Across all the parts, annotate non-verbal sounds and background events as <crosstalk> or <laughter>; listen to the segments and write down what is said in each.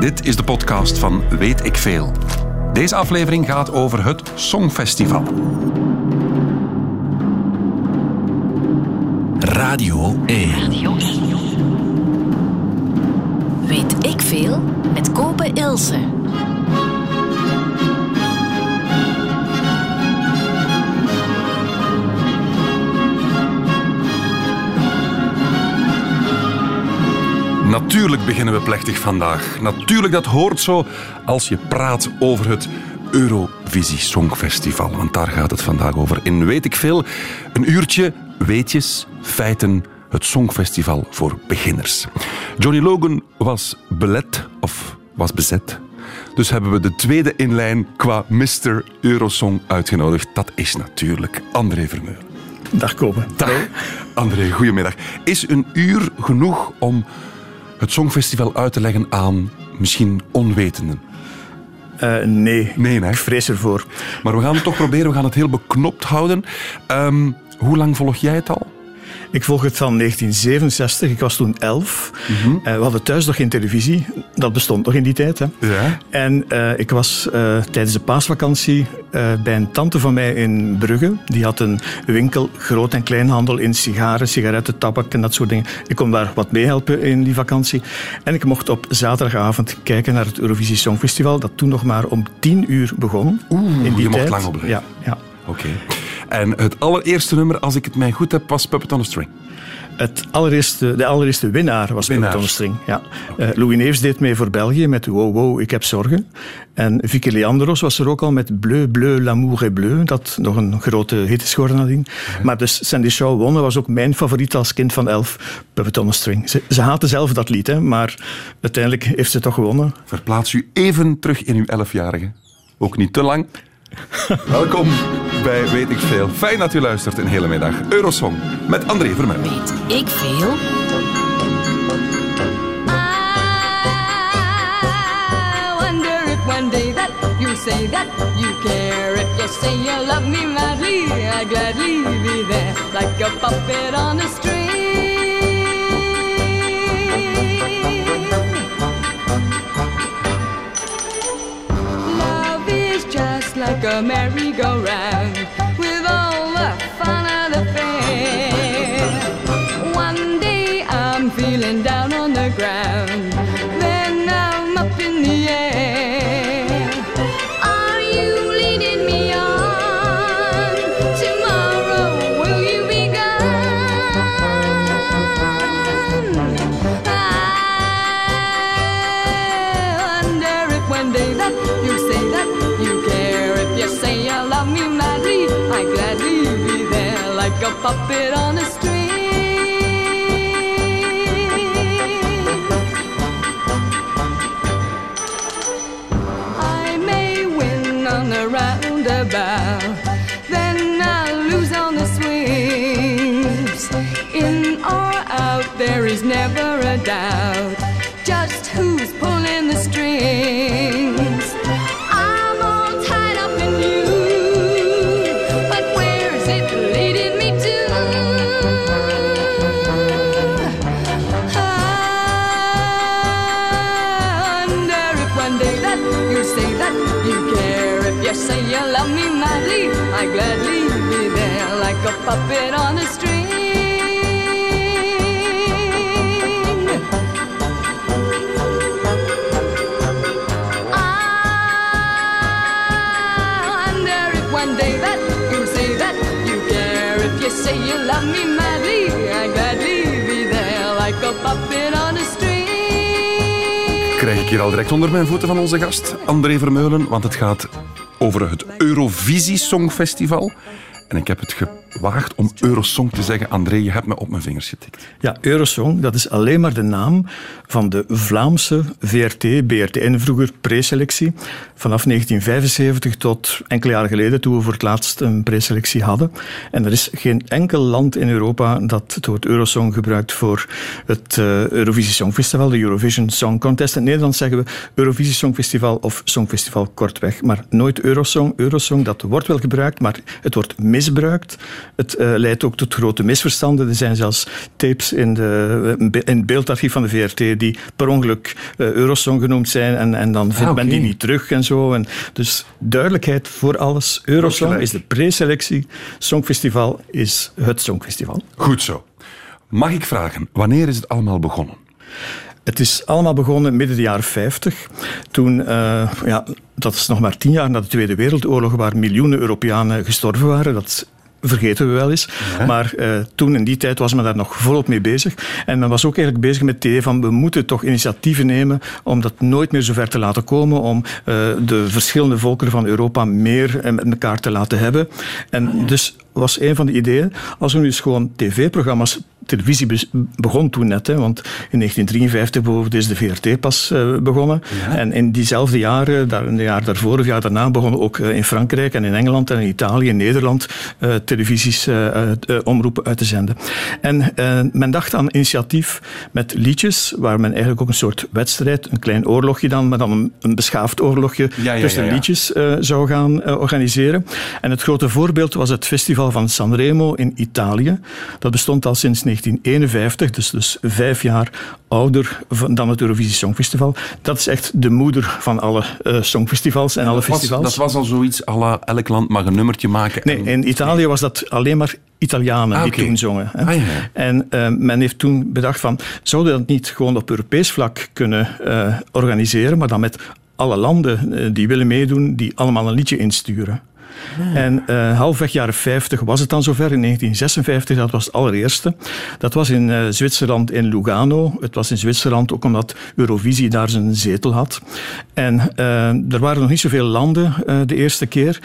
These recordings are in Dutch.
Dit is de podcast van Weet ik Veel. Deze aflevering gaat over het Songfestival. Radio 1. Weet ik veel met Kopen Ilse. Natuurlijk beginnen we plechtig vandaag. Natuurlijk, dat hoort zo als je praat over het Eurovisie Songfestival. Want daar gaat het vandaag over. In Weet ik Veel, een uurtje weetjes, feiten, het Songfestival voor beginners. Johnny Logan was belet, of was bezet. Dus hebben we de tweede in lijn qua Mr. Eurosong uitgenodigd. Dat is natuurlijk André Vermeulen. Dag Kopen. Dag. André, goedemiddag. Is een uur genoeg om het Songfestival uit te leggen aan misschien onwetenden? Uh, nee, Nee, hè? ik vrees ervoor. Maar we gaan het toch proberen, we gaan het heel beknopt houden. Ehm, hoe lang volg jij het al? Ik volg het van 1967, ik was toen elf. Mhm. Eh, we hadden thuis nog geen televisie, dat bestond nog in die tijd. Hè. Ja. En eh, ik was eh, tijdens de paasvakantie bij een tante van mij in Brugge. Die had een winkel, groot- en kleinhandel in sigaren, sigaretten, tabak en dat soort dingen. Ik kon daar wat meehelpen in die vakantie. En ik mocht op zaterdagavond kijken naar het Eurovisie Songfestival, dat toen nog maar om tien uur begon. Oeh, in die je mocht tijd. lang opblijven. Ja, ja. Oké. En het allereerste nummer, als ik het mij goed heb, was Puppet on a String. Het allereerste, de allereerste winnaar was Winnaar. Puppet on a String. Ja. Eh, Louis Neefs deed mee voor België met Wow Wow, ik heb zorgen. En Vicky Leandros was er ook al met Bleu Bleu, l'amour est bleu. Dat nog een grote hit is geworden nadien. Maar dus Sandy Shaw wonnen was ook mijn favoriet als kind van elf. Puppet on a String. Ze, ze haatte zelf dat lied, hè, maar uiteindelijk heeft ze toch gewonnen. Verplaats u even terug in uw elfjarige. Ook niet te lang. <laughs> Welkom bij Weet ik Veel. Fijn dat u luistert een hele middag. Eurosong met André Vermeulen. Weet ik veel? I wonder if one day that you say that you care. If you say you love me madly, I gladly be there like a puppet on a string. Like a merry-go-round I'm down on the ground, then I'm up in the air. Are you leading me on? Tomorrow will you be gone? I wonder if one day that you say that you care. If you say you love me madly, I gladly be there like a puppet on a string. Hier al direct onder mijn voeten van onze gast, André Vermeulen. Want het gaat over het Eurovisie Songfestival. En ik heb het gewaagd om Eurosong te zeggen. André, je hebt me op mijn vingers getikt. Ja, Eurosong, dat is alleen maar de naam van de Vlaamse VRT, BRTN vroeger preselectie. Vanaf 1975 tot enkele jaren geleden, toen we voor het laatst een preselectie hadden. En er is geen enkel land in Europa dat het woord Eurosong gebruikt voor het eh, Eurovisie Songfestival, de Eurovision Song Contest. In het Nederlands zeggen we Eurovisie Songfestival of Songfestival kortweg, maar nooit Eurosong. Eurosong, dat wordt wel gebruikt, maar het wordt misbruikt Het eh, leidt ook tot grote misverstanden. Er zijn zelfs tapes in, de, in het beeldarchief van de VRT die per ongeluk uh, Eurosong genoemd zijn en, en dan vindt Ah, men die niet terug en zo. En dus duidelijkheid voor alles. Eurosong is de preselectie, Songfestival is het Songfestival. Goed zo. Mag ik vragen, wanneer is het allemaal begonnen? Het is allemaal begonnen midden de jaren 50. Toen, eh, ja, dat is nog maar tien jaar na de Tweede Wereldoorlog, waar miljoenen Europeanen gestorven waren. Dat vergeten we wel eens. Maar eh, toen, in die tijd, was men daar nog volop mee bezig. En men was ook eigenlijk bezig met het idee van we moeten toch initiatieven nemen om dat nooit meer zo ver te laten komen, om eh, de verschillende volkeren van Europa meer eh, met elkaar te laten hebben. En dus was een van de ideeën, als we nu eens gewoon tv-programma's televisie be- begon toen net, hè, want in 1953 bijvoorbeeld is de VRT pas eh, begonnen. En in diezelfde jaren, daar, een jaar daarvoor of jaar daarna, begonnen ook eh, in Frankrijk en in Engeland en in Italië en Nederland eh, televisies, omroepen uit te zenden. En men dacht aan initiatief met liedjes, waar men eigenlijk ook een soort wedstrijd, een klein oorlogje dan, maar dan een, een beschaafd oorlogje Ja, ja, tussen liedjes zou gaan organiseren. En het grote voorbeeld was het festival van Sanremo in Italië. Dat bestond al sinds 1951, dus, dus vijf jaar ouder van- dan het Eurovisie Songfestival. Dat is echt de moeder van alle eh, songfestivals en alle Dat was, festivals. dat was al zoiets, à la elk land mag een nummertje maken. Nee, en- in Italië was dat alleen maar Italianen Ah, die toen zongen. hè. Ah, ja. En eh, men heeft toen bedacht van, zouden we dat niet gewoon op Europees vlak kunnen eh, organiseren, maar dan met alle landen die willen meedoen, die allemaal een liedje insturen. En eh, halfweg jaren 50 was het dan zover, in 1956, dat was het allereerste. Dat was in eh, Zwitserland in Lugano. Het was in Zwitserland ook omdat Eurovisie daar zijn zetel had. En eh, er waren nog niet zoveel landen de eerste keer.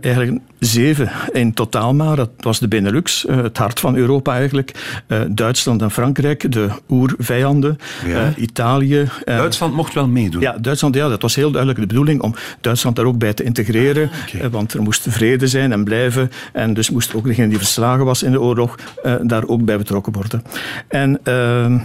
Eigenlijk zeven in totaal maar. Dat was de Benelux, het hart van Europa eigenlijk. Duitsland en Frankrijk, de oervijanden. Ja. Italië. Duitsland mocht wel meedoen. ja, Duitsland, ja, dat was heel duidelijk de bedoeling om Duitsland daar ook bij te integreren. eh, Want er moest vrede zijn en blijven. En dus moest ook degene die verslagen was in de oorlog eh, daar ook bij betrokken worden. En ehm,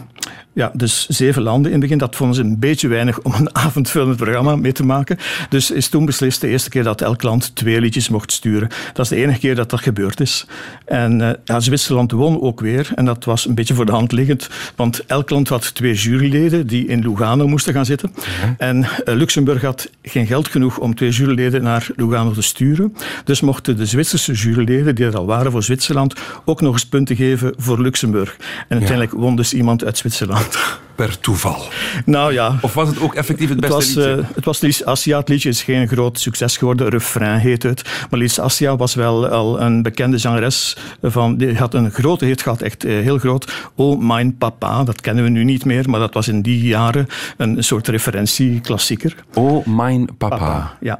ja, dus zeven landen in het begin. Dat vonden ze een beetje weinig om een <laughs> avondvullend programma mee te maken. Dus is toen beslist de eerste keer dat elk land twee liedjes mocht sturen. Dat is de enige keer dat dat gebeurd is. En eh, ja, Zwitserland won ook weer. En dat was een beetje voor de hand liggend. Want elk land had twee juryleden die in Lugano moesten gaan zitten. En eh, Luxemburg had geen geld genoeg om twee juryleden naar Lugano te sturen. Dus mochten de Zwitserse juryleden, die er al waren voor Zwitserland, ook nog eens punten geven voor Luxemburg. En uiteindelijk won dus iemand uit Zwitserland. 吃了。Per toeval. Nou ja, Of was het ook effectief het het beste was, liedje? eh, het was Lies Assia. Het liedje is geen groot succes geworden. Refrain heet het. Maar Lies Assia was wel al een bekende zangeres. Van, die had een grote hit gehad, echt eh, heel groot. Oh, Mein Papa. Dat kennen we nu niet meer, maar dat was in die jaren een soort referentieklassieker. Oh, mijn papa. Ja.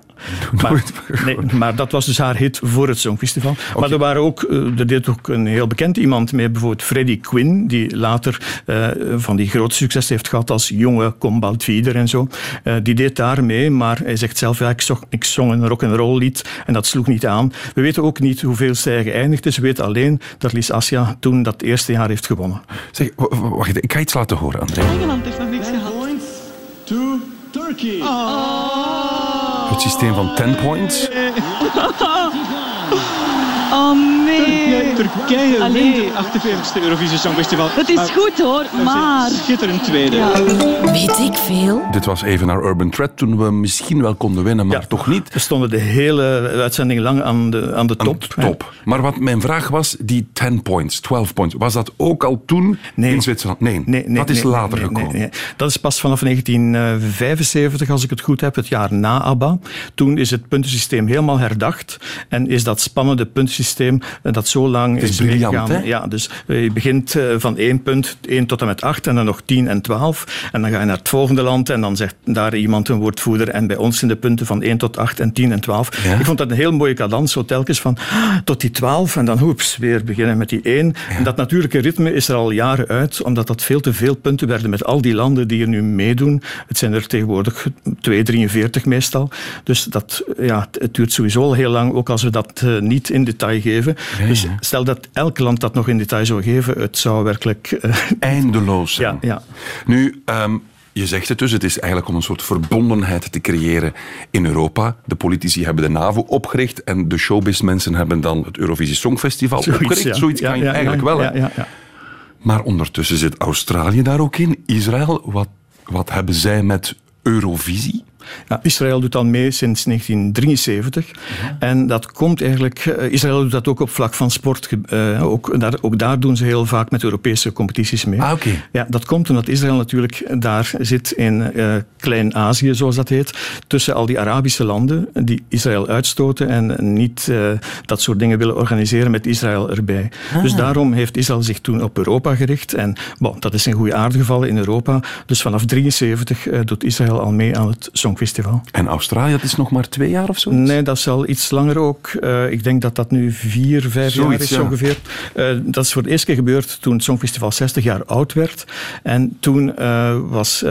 Maar, nee, maar dat was dus haar hit voor het Songfestival. Maar er, waren ook, eh, er deed ook een heel bekend iemand mee, bijvoorbeeld Freddie Quinn, die later eh, van die grote succes heeft gehad als jonge Combaltvieder en zo. Eh, die deed daar mee, maar hij zegt zelf, ja, ik, zong, ik zong een rock'n'roll lied en dat sloeg niet aan. We weten ook niet hoeveel zij geëindigd is. We weten alleen dat Lies Assia toen dat eerste jaar heeft gewonnen. Zeg, wacht, ik ga iets laten horen, André. Engeland heeft nog niks gehad. points to Turkey. Het systeem van 10 points. <laughs> Oh nee. Turkije het 48e Eurovisie Songfestival. Dat is Maar goed hoor, maar... Schitterend tweede. Weet ik veel? Dit was even naar Urban Thread toen we misschien wel konden winnen, maar Ja. toch niet. We stonden de hele uitzending lang aan de, aan de top. hè. Top. Maar wat mijn vraag was, die 10 points, 12 points, was dat ook al toen Nee. in Zwitserland? Nee, Nee, nee, dat is nee, later nee, nee, gekomen. nee. Dat is pas vanaf 1975, als ik het goed heb, het jaar na ABBA. Toen is het puntensysteem helemaal herdacht en is dat spannende puntensysteem eh, dat zo lang Het is meegegaan. hè? Ja, dus eh, je begint eh, van één punt, 1 tot en met 8 en dan nog 10 en 12. En dan ga je naar het volgende land en dan zegt daar iemand een woordvoerder. En bij ons zijn de punten van 1 tot 8 en 10 en 12. Ja. Ik vond dat een heel mooie cadans, zo telkens van ah, tot die 12 en dan hoeps, weer beginnen met die 1. En dat natuurlijke ritme is er al jaren uit, omdat dat veel te veel punten werden met al die landen die er nu meedoen. Het zijn er tegenwoordig 243 meestal. Dus dat, ja, het- duurt sowieso al heel lang, ook als we dat niet in detail geven. dus stel dat elk land dat nog in detail zou geven, het zou werkelijk... eh, Eindeloos zijn. ja, ja. Nu, ehm, Je zegt het dus, het is eigenlijk om een soort verbondenheid te creëren in Europa. De politici hebben de NAVO opgericht en de showbiz-mensen hebben dan het Eurovisie Songfestival Zoiets, opgericht. Zoiets kan je eigenlijk wel. hè? ja, ja, ja. Maar ondertussen zit Australië daar ook in. Israël, wat, wat hebben zij met Eurovisie? Ja, Israël doet dan mee sinds 1973. En dat komt eigenlijk... eh, Israël doet dat ook op vlak van sport. Eh, ook, daar, ook daar doen ze heel vaak met Europese competities mee. Ah. Ja, dat komt omdat Israël natuurlijk daar zit in eh, Klein-Azië, zoals dat heet, tussen al die Arabische landen die Israël uitstoten en niet dat soort dingen willen organiseren met Israël erbij. Dus daarom heeft Israël zich toen op Europa gericht. En bon, dat is een goede aarde gevallen in Europa. Dus vanaf 73 eh, doet Israël al mee aan het Songfestival. En Australië, dat is nog maar twee jaar of zo? Nee, dat is al iets langer ook. Eh, ik denk dat dat nu vier, vijf jaar Zoiets, is ja. ongeveer. Eh, dat is voor het eerst keer gebeurd toen het Songfestival 60 jaar oud werd. En toen eh, was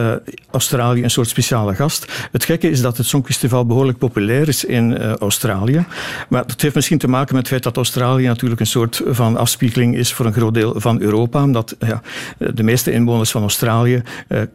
Australië een soort speciale gast. Het gekke is dat het Songfestival behoorlijk populair is in Australië. Maar dat heeft misschien te maken met het feit dat Australië natuurlijk een soort van afspiegeling is voor een groot deel van Europa. Omdat ja, de meeste inwoners van Australië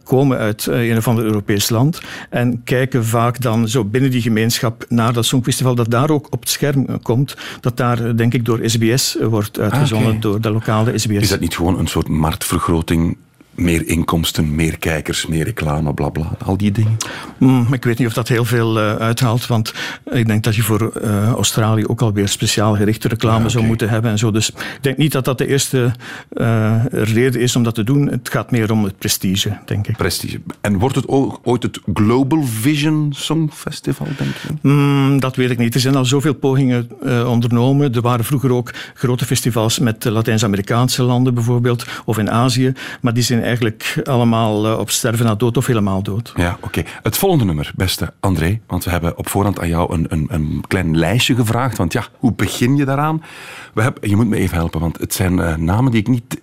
komen uit een of ander Europees land en kijken vaak dan zo binnen die gemeenschap naar dat Songfestival dat daar ook op het scherm eh, komt. Dat daar, eh, denk ik, door SBS wordt uitgezonden, Ah, oké. door de lokale SBS. Is dat niet gewoon een soort marktvergroting? Meer inkomsten, meer kijkers, meer reclame, bla bla, al die dingen? Mm, ik weet niet of dat heel veel eh, uithaalt, want ik denk dat je voor eh, Australië ook alweer speciaal gerichte reclame Ja, zou moeten hebben en zo. Dus ik denk niet dat dat de eerste eh, reden is om dat te doen. Het gaat meer om het prestige, denk ik. Prestige. En wordt het o- ooit het Global Vision Songfestival, denk je? Mm, dat weet ik niet. Er zijn al zoveel pogingen ondernomen. Er waren vroeger ook grote festivals met Latijns-Amerikaanse landen bijvoorbeeld, of in Azië. Maar die zijn eigenlijk allemaal eh, op sterven na dood of helemaal dood. Ja, oké. Het volgende nummer, beste André, want we hebben op voorhand aan jou een, een, een klein lijstje gevraagd. Want ja, hoe begin je daaraan? We hebben, je moet me even helpen, want het zijn eh, namen die ik niet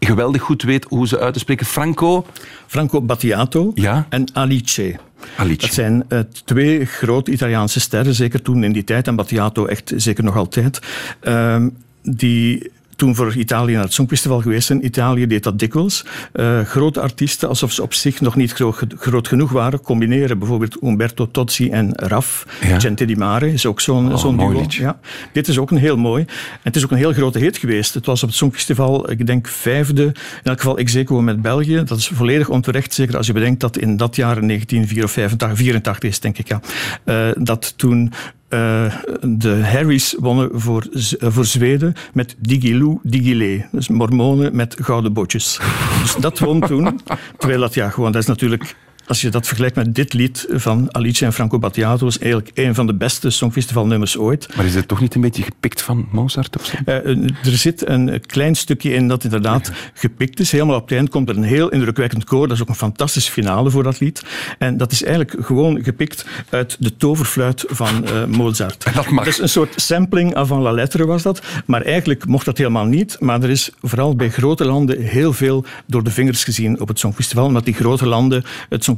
geweldig goed weet hoe ze uit te spreken. Franco, Franco Battiato Ja. en Alice. Alice. Dat zijn eh, twee grote Italiaanse sterren, zeker toen in die tijd, en Battiato echt zeker nog altijd, ehm, die toen voor Italië naar het Songfestival geweest zijn. Italië deed dat dikwijls. Eh, grote artiesten, alsof ze op zich nog niet groot, groot genoeg waren, combineren bijvoorbeeld Umberto Tozzi en Raf. Ja. Gente di Mare is ook zo'n Oh, zo'n duo. Ja. Dit is ook een heel mooi. En het is ook een heel grote hit geweest. Het was op het Songfestival, ik denk vijfde, in elk geval ex aequo met België. Dat is volledig onterecht, zeker als je bedenkt dat in dat jaar, in 1984, 84 is denk ik, ja, eh, dat toen eh, de Harrys wonnen voor, eh, voor Zweden met Digiloo Digilé. Dus mormonen met gouden botjes. Dus dat won toen. Terwijl dat, ja, gewoon, dat is natuurlijk... Als je dat vergelijkt met dit lied van Alice en Franco Battiato, is eigenlijk een van de beste Songfestivalnummers ooit. Maar is dit toch niet een beetje gepikt van Mozart of zo? Eh, er zit een klein stukje in dat inderdaad gepikt is. Helemaal op het eind komt er een heel indrukwekkend koor. Dat is ook een fantastische finale voor dat lied. En dat is eigenlijk gewoon gepikt uit de toverfluit van eh, Mozart. En dat mag. Dus een soort sampling avant la lettre was dat. Maar eigenlijk mocht dat helemaal niet. Maar er is vooral bij grote landen heel veel door de vingers gezien op het Songfestival. Omdat die grote landen het Songfestival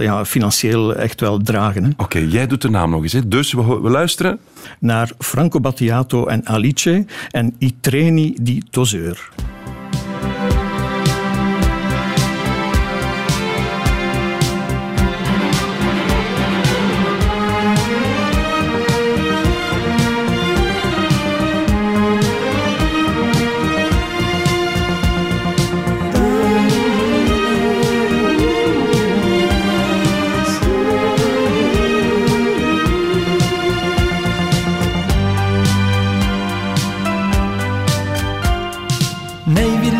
ja, financieel echt wel dragen. Hè. Oké, jij doet de naam nog eens. Hè? Dus we luisteren. Naar Franco Battiato en Alice en I treni di Toseur.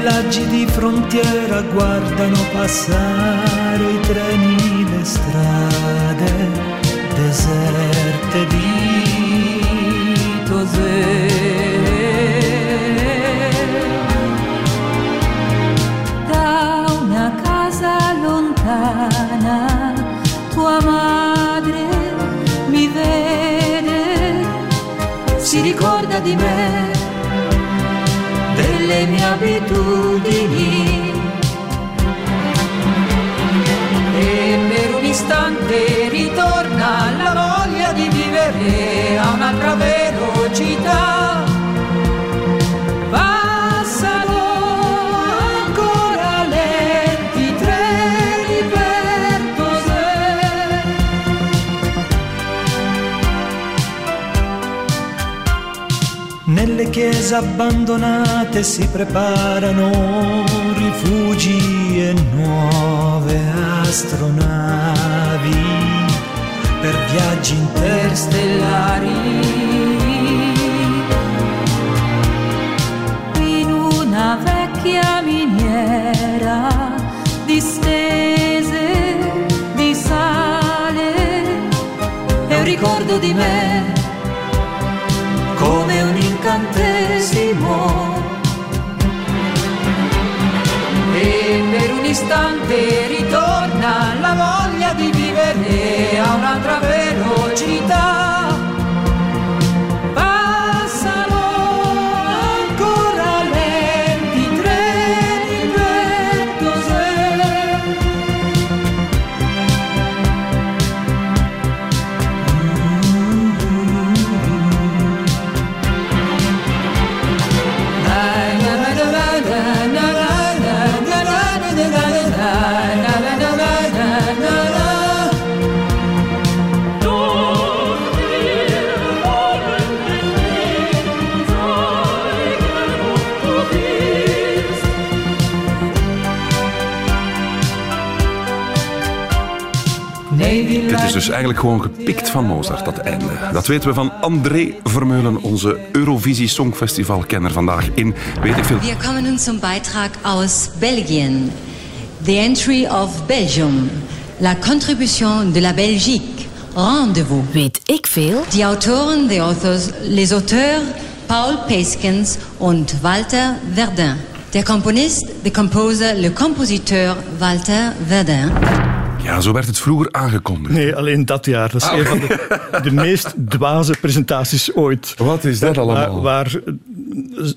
Villaggi di frontiera guardano passare i treni, le strade deserte di Tosè. da una casa lontana tua madre mi vede si ricorda di me delle mie abitudini grande ritorna la voglia di vivere a un'altra velocità. Passano ancora lenti treni per Nelle chiese abbandonate si preparano rifugi e nuove astronavi per viaggi interstellari. in una vecchia miniera distese di sale e un ricordo di me come un incantesimo E per un istante ritorna la voglia di vivere a un'altra velocità. Dus eigenlijk gewoon gepikt van Mozart, dat einde. Dat weten we van André Vermeulen, onze Eurovisie Songfestival-kenner vandaag in Weet ik veel. Wir kommen nun zum Beitrag aus Belgien. The entry of Belgium. La contribution de la Belgique. Rendez-vous. Weet ik veel? Die Autoren, the authors, les auteurs Paul Peskens und Walter Verdun. Der Komponist, the composer, le compositeur Walter Verdun. Ja, zo werd het vroeger aangekondigd. Nee, alleen dat jaar. Dat is Ah, een van de, de meest dwaze presentaties ooit. Wat is dat allemaal? Waar, waar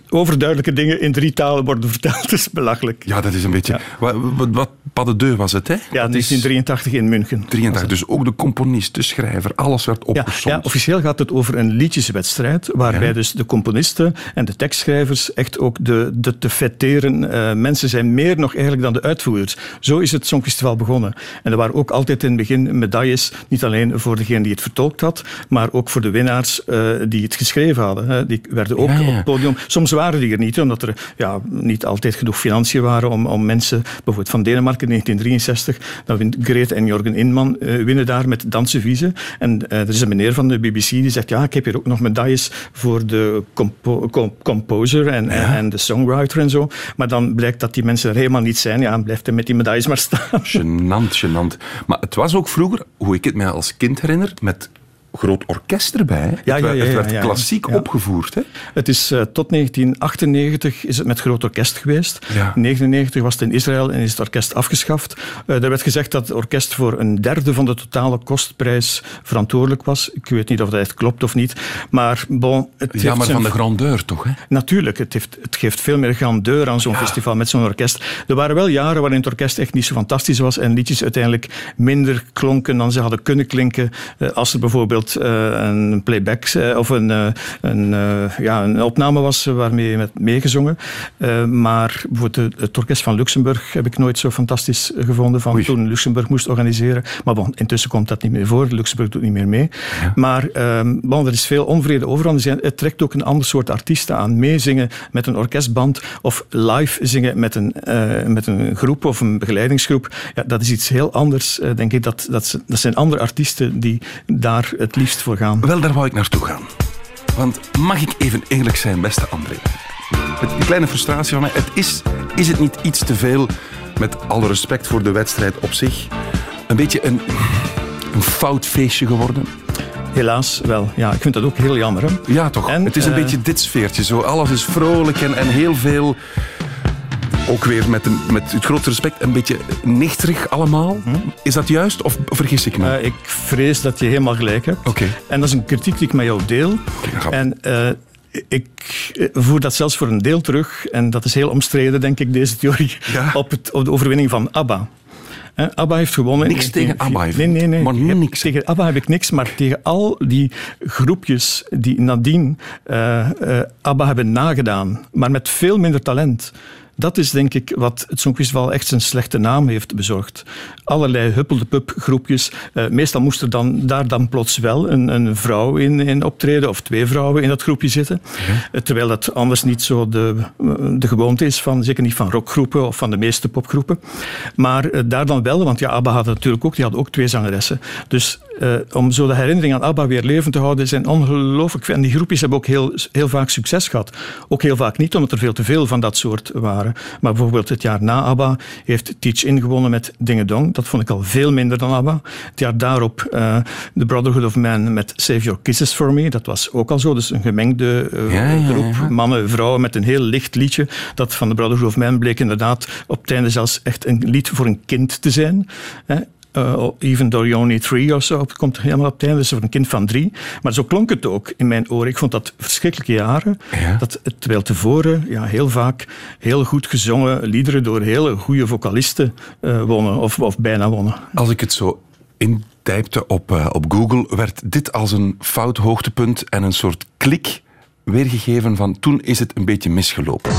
overduidelijke dingen in drie talen worden verteld. Dat <laughs> is belachelijk. Ja, dat is een beetje... Wat, wat, wat pas de deux was het, hè? Ja, Dat is 1983 in München. 83. Dus ook de componist, de schrijver, alles werd Ja, opgesomd. ja, officieel gaat het over een liedjeswedstrijd, waarbij Ja. dus de componisten en de tekstschrijvers echt ook de, de te fetteren eh, mensen zijn, meer nog eigenlijk dan de uitvoerders. Zo is het Songfestival begonnen. En er waren ook altijd in het begin medailles, niet alleen voor degene die het vertolkt had, maar ook voor de winnaars eh, die het geschreven hadden. Hè. Die werden ook ja. op het podium. Soms waren die er niet, omdat er ja, niet altijd genoeg financiën waren om, om mensen, bijvoorbeeld van Denemarken in 1963, dan wint Grete en Jorgen Inman eh, winnen daar met Dansenvieze. En eh, er is een meneer van de BBC die zegt, ja, ik heb hier ook nog medailles voor de compo- com- composer en, en, en de songwriter en zo. Maar dan blijkt dat die mensen er helemaal niet zijn. Ja, dan blijft hij met die medailles maar staan. Gênant, gênant. Maar het was ook vroeger, hoe ik het mij als kind herinner, met groot orkest erbij. Ja, het ja, werd, ja, het ja, werd ja. klassiek opgevoerd. Hè? Het is eh, tot 1998 is het met groot orkest geweest. In 1999 was het in Israël en is het orkest afgeschaft. Eh er werd gezegd dat het orkest voor een derde van de totale kostprijs verantwoordelijk was. Ik weet niet of dat echt klopt of niet. Maar bon, het Ja, maar van de grandeur toch? Hè? Natuurlijk, het, heeft, het geeft veel meer grandeur aan zo'n festival met zo'n orkest. Er waren wel jaren waarin het orkest echt niet zo fantastisch was en liedjes uiteindelijk minder klonken dan ze hadden kunnen klinken. Eh, als er bijvoorbeeld eh, een playback eh, of een, eh, een, ja, een opname was waarmee je met meegezongen. Maar bijvoorbeeld het- het orkest van Luxemburg heb ik nooit zo fantastisch gevonden van toen Luxemburg moest organiseren. Maar bon, intussen komt dat niet meer voor. Luxemburg doet niet meer mee. Maar ehm, bon, er is veel onvrede over. want er zijn- Het trekt ook een ander soort artiesten aan. Meezingen met een orkestband of live zingen met een, met een groep of een begeleidingsgroep. Ja, dat is iets heel anders, denk ik. Dat, dat, dat zijn andere artiesten die daar het liefst voor gaan. Wel, daar wou ik naartoe gaan. Want mag ik even eerlijk zijn, beste André? Met een kleine frustratie van mij. Het is, is het niet iets te veel, met alle respect voor de wedstrijd op zich, een beetje een, een fout feestje geworden? Helaas wel. Ja, ik vind dat ook heel jammer. Hè? Ja, toch? En, het is een eh, beetje dit sfeertje. Zo, alles is vrolijk en, en heel veel... Ook weer met, een, met het grote respect, een beetje nichterig allemaal. Is dat juist of vergis ik me? Eh, ik vrees dat je helemaal gelijk hebt. Oké. En dat is een kritiek die ik met jou deel. En eh, ik eh, voer dat zelfs voor een deel terug. En dat is heel omstreden, denk ik, deze theorie. Ja. <laughs> Op, het, op de overwinning van ABBA. ABBA heeft gewonnen. Niks tegen 1904. ABBA, Nee, nee, nee. maar niks. Tegen ABBA heb ik niks, maar tegen al die groepjes die nadien ABBA hebben nagedaan, maar met veel minder talent. Dat is denk ik wat het Songfestival echt zijn slechte naam heeft bezorgd. Allerlei huppelde-pup groepjes. Uh, meestal moest er dan, daar dan plots wel een, een vrouw in, in, optreden of twee vrouwen in dat groepje zitten. Ja. terwijl dat anders niet zo de, de gewoonte is van, zeker niet van rockgroepen of van de meeste popgroepen. Maar daar dan wel, want ja, ABBA had natuurlijk ook, die had ook twee zangeressen. Dus om zo de herinnering aan ABBA weer levend te houden, zijn ongelooflijk En die groepjes hebben ook heel, heel vaak succes gehad. Ook heel vaak niet, omdat er veel te veel van dat soort waren. Maar bijvoorbeeld het jaar na ABBA heeft Teach In gewonnen met Dinge Dong. Dat vond ik al veel minder dan ABBA. Het jaar daarop uh, The Brotherhood of Man met Save Your Kisses For Me. Dat was ook al zo. Dus een gemengde uh, ja, groep ja. mannen, vrouwen met een heel licht liedje. Dat van The Brotherhood of Man bleek inderdaad op het einde zelfs echt een lied voor een kind te zijn. Hè uh, Even Though You're Only Three of zo. Het komt helemaal op het einde, dus voor een kind van drie. Maar zo klonk het ook in mijn oren. Ik vond dat verschrikkelijke jaren. Ja. Dat, terwijl tevoren ja, heel vaak heel goed gezongen liederen door hele goede vocalisten uh, wonnen, of, of bijna wonnen. Als ik het zo intypte op, uh, op Google, werd dit als een fout hoogtepunt en een soort klik weergegeven van toen is het een beetje misgelopen.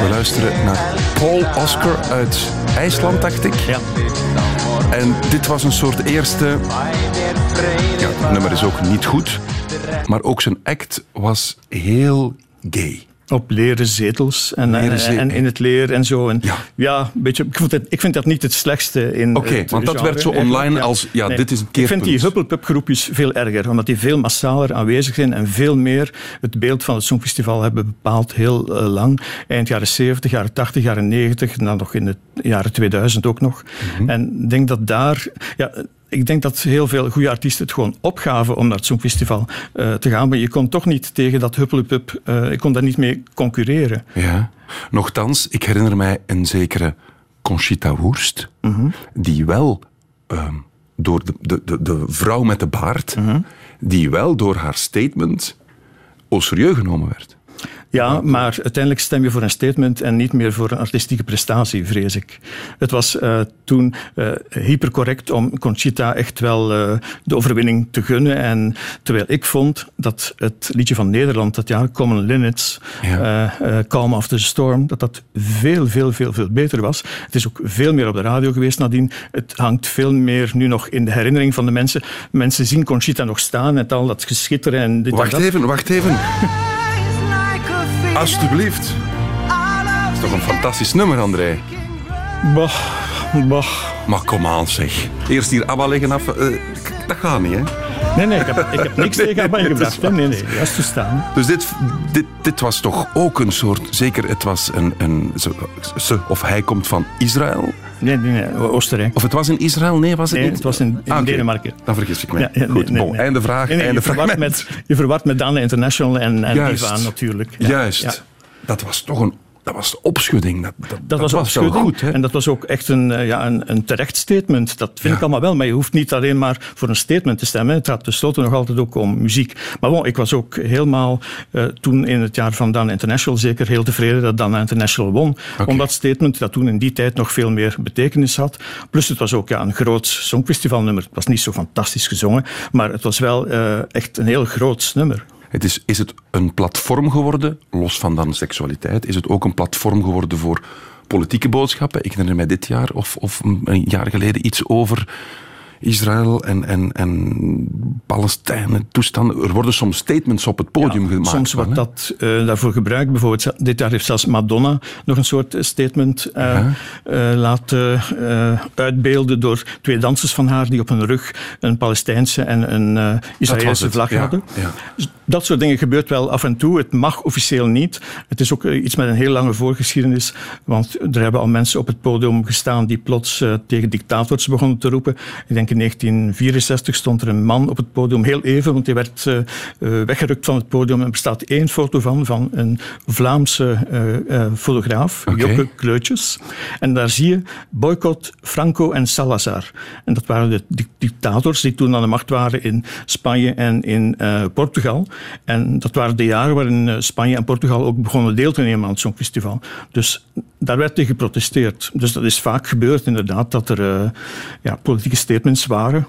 We luisteren naar Paul Oscar uit IJsland, dacht ik. Ja. En dit was een soort eerste... Ja, het nummer is ook niet goed. Maar ook zijn act was heel gay. Op leren zetels en, leren en, in het leer en zo. En ja, ja beetje, ik, vind het, ik vind dat niet het slechtste in Oké, want dat werd zo online als, ja, dit is een keerpunt. Ik vind die huppelpup-groepjes veel erger, omdat die veel massaler aanwezig zijn en veel meer het beeld van het Songfestival hebben bepaald heel uh, lang. Eind jaren 70, jaren 80, jaren 90, dan nog in de jaren 2000 ook nog. Mm -hmm. En ik denk dat daar... Ja, ik denk dat heel veel goede artiesten het gewoon opgaven om naar het Songfestival uh, te gaan. Maar je kon toch niet tegen dat huppelepup, uh, ik kon daar niet mee concurreren. Ja, nochtans, ik herinner mij een zekere Conchita Wurst, mm -hmm. die wel uh, door de, de, de, de, vrouw met de baard, mm -hmm. die wel door haar statement au serieus genomen werd. Ja, maar uiteindelijk stem je voor een statement en niet meer voor een artistieke prestatie, vrees ik. Het was uh, toen uh, hypercorrect om Conchita echt wel uh, de overwinning te gunnen. En terwijl ik vond dat het liedje van Nederland dat jaar, Common Linnets, ja. Calm After the Storm, dat dat veel, veel, veel, veel beter was. Het is ook veel meer op de radio geweest nadien. Het hangt veel meer nu nog in de herinnering van de mensen. Mensen zien Conchita nog staan met al dat geschitter en dit Wacht en dat. even, wacht even. Alsjeblieft. Dat is toch een fantastisch nummer, André? Bah, bah. Maar kom aan, zeg. Eerst hier ABBA liggen af. Uh, dat gaat niet, hè? Nee, nee, ik heb, ik heb niks tegen ABBA ingebracht. Nee, nee, nee, juist te staan. Dus dit, dit, dit was toch ook een soort... Zeker, het was een... een ze, of hij komt van Israël. Nee, nee, nee, Oostenrijk. Of het was in Israël? Nee, was het nee, niet? het was in, in ah, okay. Denemarken. Dan vergis ik me. Ja, ja, Goed, nee, bon, einde vraag, einde je verwart, met, je verwart met Dana International en, en Juist. Ivan natuurlijk. Ja, Juist. Dat was toch een dat was de opschudding. Dat, dat, was, opschudding. Goed, hè? En dat was ook echt een, ja, een, een terecht statement. Dat vind ja. ik allemaal wel. Maar je hoeft niet alleen maar voor een statement te stemmen. Het gaat tenslotte nog altijd ook om muziek. Maar bon, ik was ook helemaal uh, toen in het jaar van Dana International zeker heel tevreden dat Dana International won. Okay. Omdat dat statement dat toen in die tijd nog veel meer betekenis had. Plus het was ook ja, een groot songfestivalnummer. Het was niet zo fantastisch gezongen. Maar het was wel uh, echt een heel groot nummer. Het is, is het een platform geworden, los van dan seksualiteit, is het ook een platform geworden voor politieke boodschappen? Ik herinner mij dit jaar of, of een jaar geleden iets over Israël en, en, en Palestijn, toestanden. Er worden soms statements op het podium ja, gemaakt. Soms wordt dat uh, daarvoor gebruikt. Bijvoorbeeld, dit jaar heeft zelfs Madonna nog een soort statement uh, ja. uh, laten uitbeelden door twee dansers van haar die op hun rug een Palestijnse en een Israëlische vlag ja, hadden. Ja. Dat soort dingen gebeurt wel af en toe. Het mag officieel niet. Het is ook iets met een heel lange voorgeschiedenis. Want er hebben al mensen op het podium gestaan die plots tegen dictators begonnen te roepen. Ik denk in 1964 stond er een man op het podium, heel even, want hij werd uh, weggerukt van het podium. Er bestaat één foto van, van een Vlaamse uh, fotograaf, okay. Jokke Kleutjes. En daar zie je boycott Franco en Salazar. En dat waren de dictators die toen aan de macht waren in Spanje en in Portugal. En dat waren de jaren waarin Spanje en Portugal ook begonnen deel te nemen aan het Songfestival. Dus daar werd tegen geprotesteerd. Dus dat is vaak gebeurd, inderdaad, dat er ja, politieke statements waren.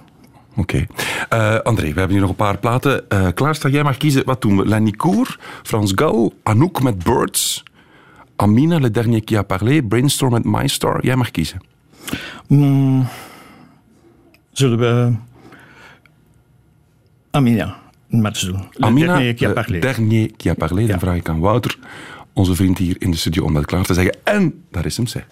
Oké. Okay. Uh, André, we hebben hier nog een paar platen. Uh, klaarstaan, jij mag kiezen. Wat doen we? Lenny Frans Gal, Anouk met Birds, Amina, Le Dernier Qui a Parlé, Brainstorm met My Star. Jij mag kiezen. Mm, zullen we Amina maar doen? Le Amina, dernier qui a Le parlé. Dernier Qui a Parlé. Dan vraag ik aan Wouter, onze vriend hier in de studio, om dat klaar te zeggen. En daar is hem, zeg.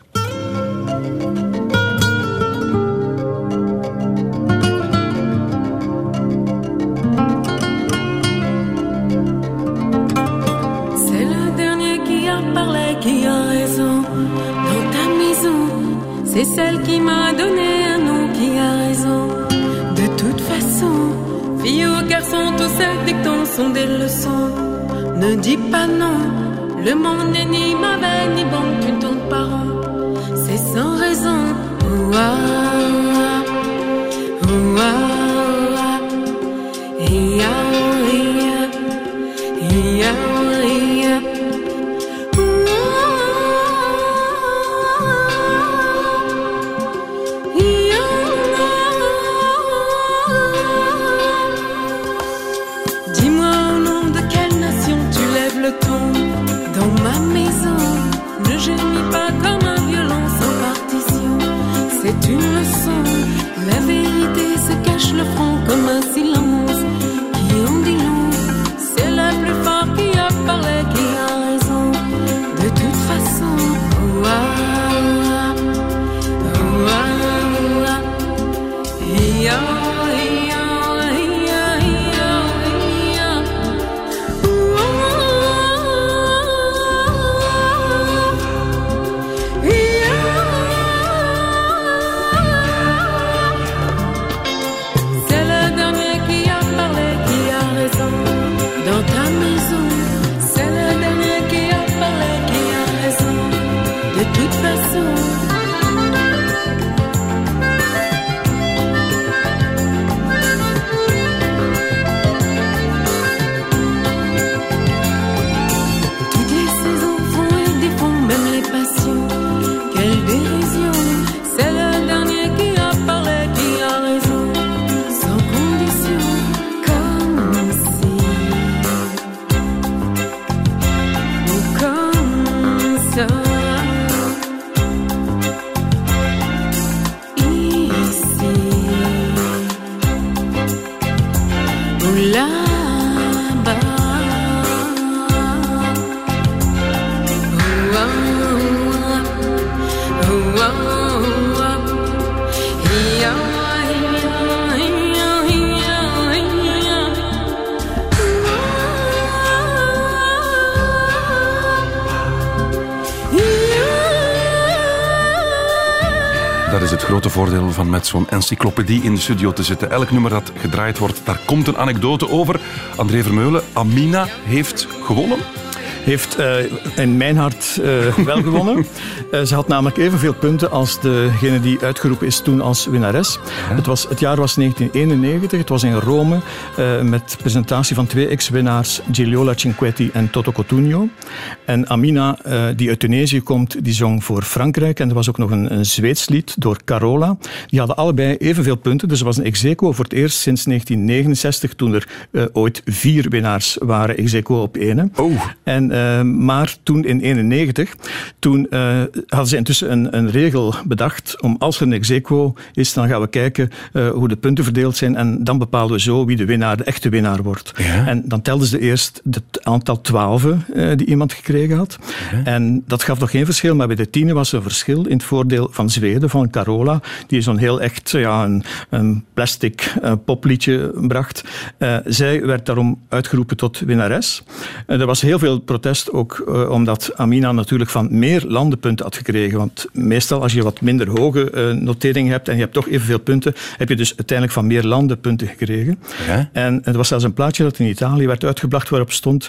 Des leçons. Ne dis pas non, le monde n'est ni mauvais ni bon, tu ne tournes rond. C'est sans raison. Ouah, ouah, le front comme un met zo'n encyclopedie in de studio te zitten. Elk nummer dat gedraaid wordt, daar komt een anekdote over. André Vermeulen, Amina heeft gewonnen. Heeft eh, in mijn hart eh, wel gewonnen. <laughs> Eh, ze had namelijk evenveel punten als degene die uitgeroepen is toen als winnares. Het, was, het jaar was 1991, het was in Rome met presentatie van twee ex-winnaars, Gigliola Cinquetti en Toto Cotugno. En Amina, eh, die uit Tunesië komt, die zong voor Frankrijk. En er was ook nog een, een Zweeds lied door Carola. Die hadden allebei evenveel punten, dus er was een ex aequo voor het eerst sinds 1969, toen er eh, ooit vier winnaars waren ex aequo op ene. En, eh, maar toen in 1991, toen hadden ze intussen een, een regel bedacht om als er een ex aequo is, dan gaan we kijken hoe de punten verdeeld zijn en dan bepalen we zo wie de winnaar, de echte winnaar wordt. En dan telden ze eerst het aantal twaalfen eh, die iemand gekregen had. En dat gaf nog geen verschil, maar bij de tienen was er een verschil in het voordeel van Zweden, van Carola, die zo'n heel echt ja, een, een plastic eh, popliedje bracht. Eh, zij werd daarom uitgeroepen tot winnares. Er was heel veel protest ook eh, omdat Amina natuurlijk van meer landenpunten had gekregen. Want meestal als je wat minder hoge noteringen hebt en je hebt toch evenveel punten, heb je dus uiteindelijk van meer landenpunten gekregen. En er was zelfs een plaatje dat in Italië werd uitgebracht waarop stond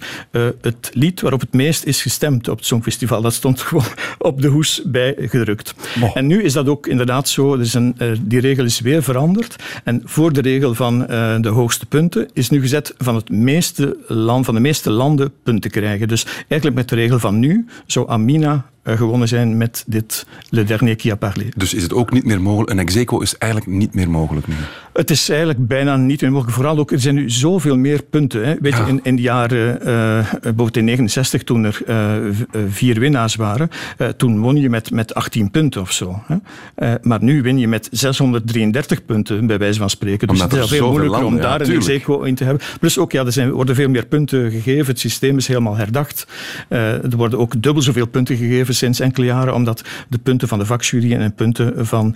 het lied waarop het meest is gestemd op het Songfestival. Dat stond <laughs> gewoon op de hoes bij gedrukt. En nu is dat ook inderdaad zo. Er is een, eh, die regel is weer veranderd. En voor de regel van eh, de hoogste punten is nu gezet van, het meeste land, van de meeste landen punten krijgen. Dus eigenlijk met de regel van nu zou Amina gewonnen zijn met dit Le Dernier qui a parlé. Dus is het ook niet meer mogelijk? Een execo is eigenlijk niet meer mogelijk nu? Het is eigenlijk bijna niet meer mogelijk. Vooral ook, er zijn nu zoveel meer punten. Hè. Weet je, in, in de jaren, uh, bijvoorbeeld in 69, toen er uh, vier winnaars waren, uh, toen won je met, met 18 punten of zo. Hè. maar nu win je met 633 punten, bij wijze van spreken. Dus Omdat het is veel moeilijker landen, om daar ja, een execo in te hebben. Plus ook, ja, er zijn, worden veel meer punten gegeven. Het systeem is helemaal herdacht. er worden ook dubbel zoveel punten gegeven sinds enkele jaren, omdat de punten van de vakjury en de punten van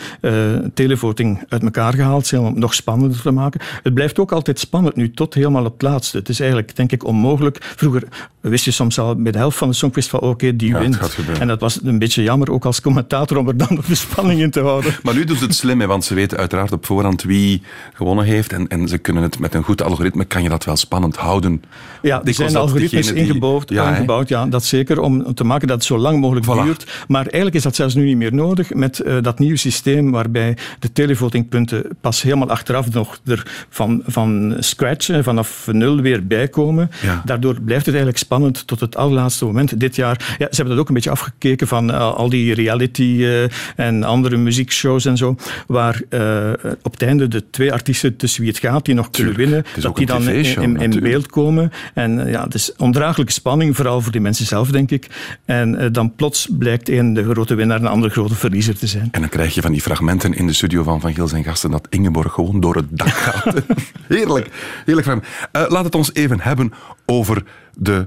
televoting uit elkaar gehaald zijn om nog spannender te maken. Het blijft ook altijd spannend nu, tot helemaal het laatste. Het is eigenlijk, denk ik, onmogelijk. Vroeger wist je soms al bij de helft van de Songfest van oké, okay, die ja, wint. En dat was een beetje jammer, ook als commentator, om er dan <laughs> nog de spanning in te houden. Maar nu doen ze het slim, hè, want ze weten uiteraard op voorhand wie gewonnen heeft. En, en ze kunnen het met een goed algoritme, kan je dat wel spannend houden. Ja, er zijn algoritmes ingebouwd, ja, ingebouwd, ja, dat zeker, om te maken dat het zo lang mogelijk voilà. duurt. Maar eigenlijk is dat zelfs nu niet meer nodig met uh, dat nieuwe systeem waarbij de televotingpunten pas helemaal achteraf nog er van, van scratch, vanaf nul weer bijkomen. Ja. Daardoor blijft het eigenlijk spannend tot het allerlaatste moment. Dit jaar, ja, ze hebben dat ook een beetje afgekeken van uh, al die reality uh, en andere muziekshows en zo, waar uh, op het einde de twee artiesten tussen wie het gaat, die nog kunnen winnen, dat die dan in, in, in beeld komen. En ja, het is ondraaglijke spanning, vooral voor die mensen zelf, denk ik. En dan plots blijkt een de grote winnaar en een andere grote verliezer te zijn. En dan krijg je van die fragmenten in de studio van Van Gils en Gasten dat Ingeborg gewoon door het dak gaat. <laughs> Heerlijk. Heerlijk van uh, Laat het ons even hebben over de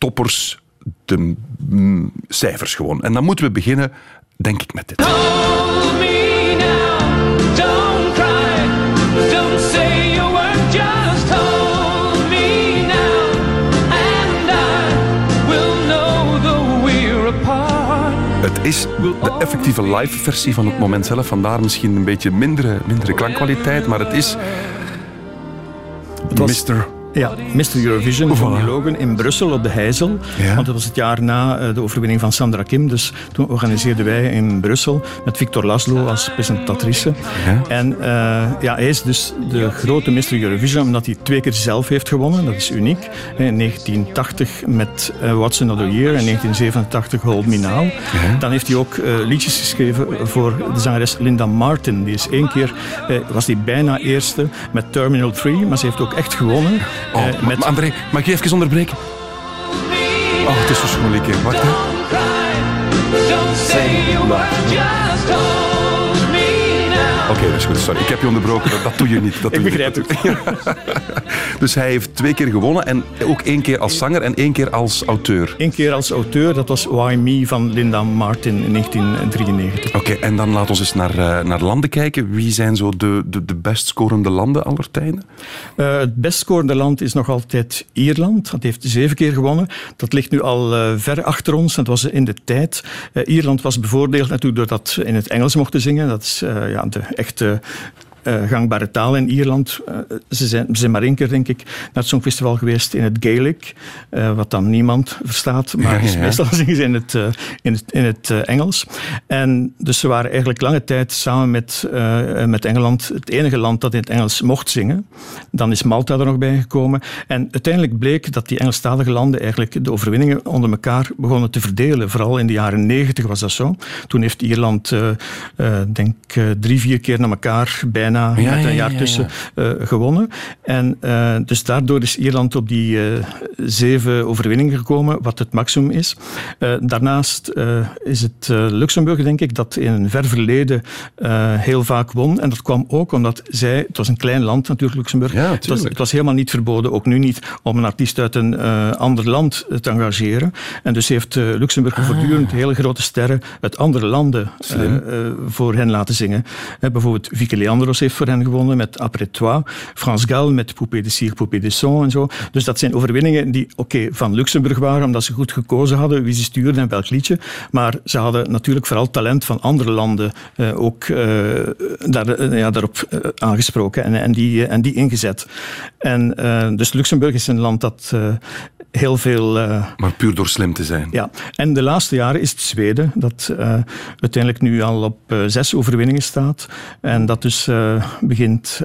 toppers, de mm, cijfers gewoon. En dan moeten we beginnen, denk ik, met dit. Het is de effectieve live versie van het moment zelf. Vandaar misschien een beetje mindere, mindere klankkwaliteit. Maar het is Mr. Ja, Mr. Eurovision van die Logan in Brussel op de Heizel. Ja. Want dat was het jaar na de overwinning van Sandra Kim. Dus toen organiseerden wij in Brussel met Victor Laszlo als presentatrice. Ja. En uh, ja, hij is dus de grote Mr. Eurovision omdat hij twee keer zelf heeft gewonnen. Dat is uniek. In 1980 met What's Another Year en 1987 Hold Me Now. Ja. Dan heeft hij ook uh, liedjes geschreven voor de zangeres Linda Martin. Die is één keer, was die bijna eerste met Terminal 3, maar ze heeft ook echt gewonnen. Oh, uh, met... André, mag ik even onderbreken? Oh, het is verschoonlijk. hè. Wacht, hè. Oké, okay, dat is goed. Sorry, ik heb je onderbroken. Dat, dat doe je niet. Dat ik doe begrijp je het. <laughs> dus hij heeft twee keer gewonnen. En ook één keer als zanger en één keer als auteur. Eén keer als auteur. Dat was Why Me van Linda Martin in 1993. Oké, okay, en dan laten we eens naar, uh, naar landen kijken. Wie zijn zo de, de, de best scorende landen aller tijden? Uh, het best scorende land is nog altijd Ierland. Dat heeft zeven keer gewonnen. Dat ligt nu al uh, ver achter ons. Dat was in de tijd. Ierland was bevoordeeld natuurlijk doordat ze in het Engels mochten zingen. Dat is ja, de echte uh, gangbare taal in Ierland. Uh, ze, zijn, ze zijn maar één keer, denk ik, naar het Songfestival geweest in het Gaelic, uh, wat dan niemand verstaat, maar <laughs> ja, ja, ja. meestal <laughs> zingen ze in het, in het, in het Engels. En dus ze waren eigenlijk lange tijd samen met, met Engeland het enige land dat in het Engels mocht zingen. Dan is Malta er nog bij gekomen. En uiteindelijk bleek dat die Engelstalige landen eigenlijk de overwinningen onder elkaar begonnen te verdelen. Vooral in de jaren negentig was dat zo. Toen heeft Ierland, denk drie, vier keer naar elkaar bijna bijna Ja, met een jaar ja, ja. tussen eh, gewonnen. En eh, dus daardoor is Ierland op die eh, zeven overwinningen gekomen, wat het maximum is. Daarnaast is het Luxemburg, denk ik, dat in een ver verleden heel vaak won. En dat kwam ook omdat zij, het was een klein land natuurlijk, Luxemburg. Het, was, tuurlijk. het was helemaal niet verboden, ook nu niet, om een artiest uit een ander land te engageren. En dus heeft Luxemburg voortdurend hele grote sterren uit andere landen voor hen laten zingen. Bijvoorbeeld Vicky Leandros heeft voor hen gewonnen met Après Toi. Frans Gal met Poupée de Cire, Poupée de Son en zo. Dus dat zijn overwinningen die oké van Luxemburg waren, omdat ze goed gekozen hadden wie ze stuurden en welk liedje. Maar ze hadden natuurlijk vooral talent van andere landen eh, ook eh, daar, eh, ja, daarop aangesproken en, en, die, en die ingezet. En dus Luxemburg is een land dat heel veel. Uh, maar puur door slim te zijn. Ja, en de laatste jaren is het Zweden, dat uiteindelijk nu al op zes overwinningen staat. En dat dus begint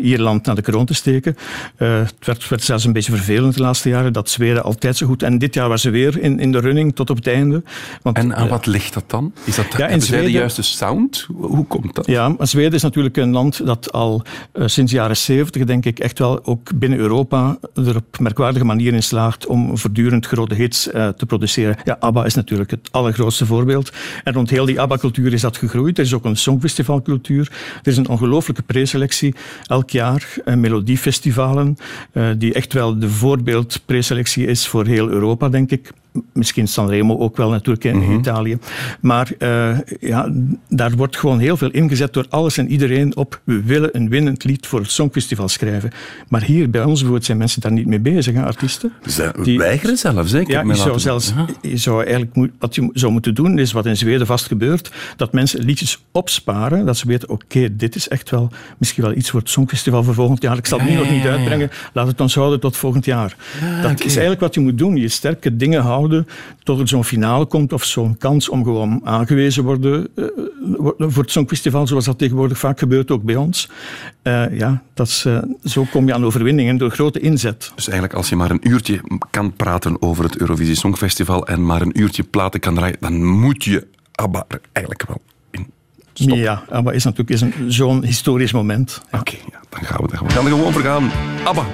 Ierland naar de kroon te steken. het werd, werd, zelfs een beetje vervelend de laatste jaren, dat Zweden altijd zo goed. En dit jaar was ze weer in, in de running tot op het einde. Want, en aan wat ligt dat dan? Is dat ja, in Zweden, de juiste sound? Hoe komt dat? Ja, maar Zweden is natuurlijk een land dat al sinds de jaren zeventig, denk ik, echt wel ook binnen Europa er op merkwaardige manier in slaagt om voortdurend grote hits uh, te produceren. Ja, ABBA is natuurlijk het allergrootste voorbeeld. En rond heel die ABBA-cultuur is dat gegroeid. Er is ook een songfestivalcultuur. Er is een preselectie elk jaar. Uh, melodiefestivalen, uh, die echt wel de voorbeeld preselectie is voor heel Europa, denk ik misschien Sanremo ook wel natuurlijk in mm-hmm. Italië. Maar uh, ja, daar wordt gewoon heel veel ingezet door alles en iedereen op we willen een winnend lied voor het Songfestival schrijven. Maar hier bij ons bijvoorbeeld zijn mensen daar niet mee bezig, hè, artiesten. Ze die, weigeren zelf, zeker? Ja, je zou, zelfs, je zou eigenlijk wat je zou moeten doen, is wat in Zweden vast gebeurt, dat mensen liedjes opsparen, dat ze weten, oké, dit is echt wel misschien wel iets voor het Songfestival voor volgend jaar. Ik zal het nu nog niet uitbrengen, laat het ons houden tot volgend jaar. dat is eigenlijk wat je moet doen, je sterke dingen houden tot er zo'n finale komt of zo'n kans om gewoon aangewezen worden uh, voor het Songfestival, zoals dat tegenwoordig vaak gebeurt, ook bij ons. Uh, ja, dat is, uh, zo kom je aan overwinningen door grote inzet. Dus eigenlijk als je maar een uurtje kan praten over het Eurovisie Songfestival en maar een uurtje platen kan draaien, dan moet je ABBA er eigenlijk wel in stoppen. Ja, ABBA is natuurlijk zo'n historisch moment. Oké, okay, ja, dan gaan we, we gaan er gewoon voor gaan. ABBA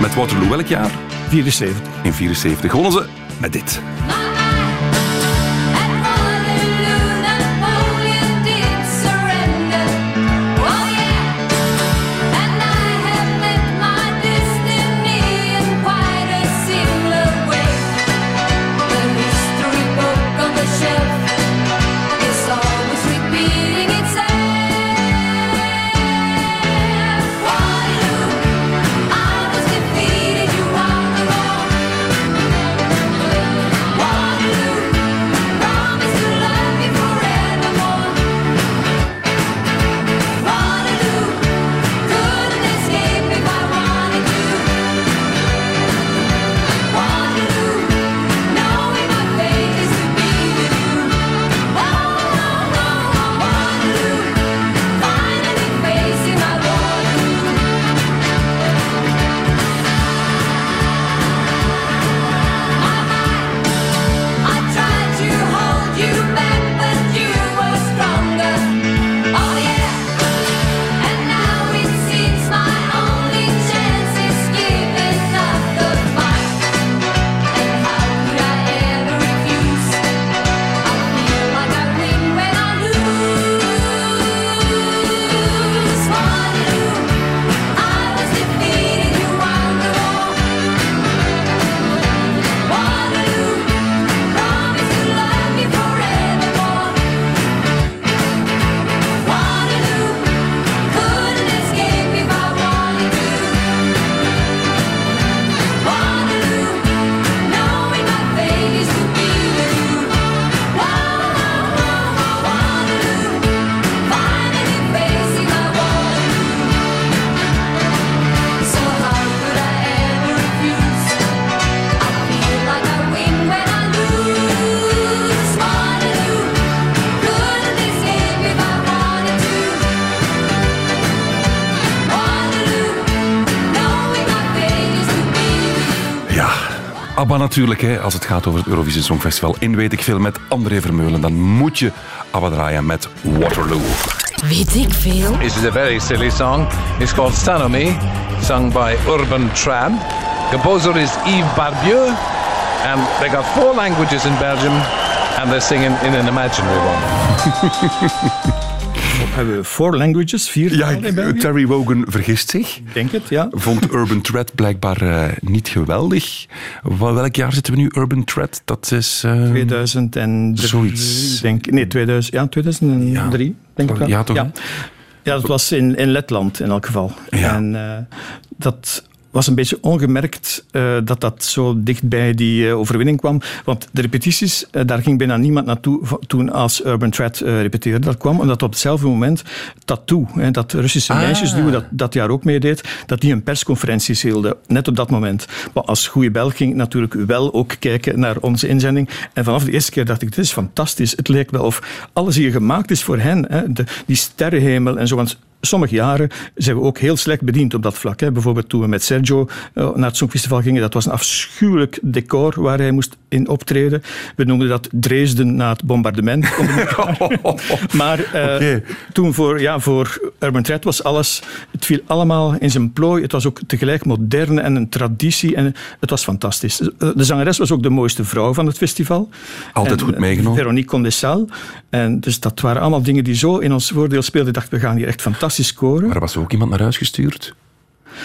met Waterloo welk jaar? 74. In 74 gewonnen ze met dit. ABBA natuurlijk, hè, als het gaat over het Eurovisie Songfestival. In Weet ik Veel met André Vermeulen. Dan moet je ABBA draaien met Waterloo. Weet ik veel? This is a very silly song. It's called Me, sung by Urban Trad. Composer is Yves Barbieu. And they got four languages in Belgium. And they're singing in an imaginary one. <laughs> hebben we four languages, vier Ja, Terry Wogan vergist zich. Denk het, ja. Vond Urban Thread blijkbaar uh, niet geweldig. Welk jaar zitten we nu, Urban Thread? Dat is... Uh, 2003. Zoiets. Denk, nee, 2000, ja, 2003, ja. denk ik wel. Ja, toch? Ja. ja, dat was in, in Letland in elk geval. Ja. En uh, dat was een beetje ongemerkt uh, dat dat zo dicht bij die uh, overwinning kwam. Want de repetities, uh, daar ging bijna niemand naartoe toen als Urban Thread repeteerde. Dat kwam omdat op hetzelfde moment Tattoo, hè, dat Russische ah. meisjesduo dat dat jaar ook meedeed, dat die een persconferenties hielden. Net op dat moment. Maar als goede Belg ging ik natuurlijk wel ook kijken naar onze inzending. En vanaf de eerste keer dacht ik, dit is fantastisch. Het leek wel of alles hier gemaakt is voor hen. Hè. De, die sterrenhemel en zo. Want sommige jaren zijn we ook heel slecht bediend op dat vlak. Hè. Bijvoorbeeld toen we met Sergio uh, naar het Songfestival gingen, dat was een afschuwelijk decor waar hij moest in optreden. We noemden dat Dresden na het bombardement. <laughs> <laughs> maar uh, okay. toen voor, ja, voor Urban Thread was alles, het viel allemaal in zijn plooi. Het was ook tegelijk modern en een traditie en het was fantastisch. De zangeres was ook de mooiste vrouw van het festival. Altijd en, goed meegenomen. Veronique Condessal. En dus dat waren allemaal dingen die zo in ons voordeel speelden. Ik dacht, we gaan hier echt fantastisch Maar er was ook iemand naar huis gestuurd?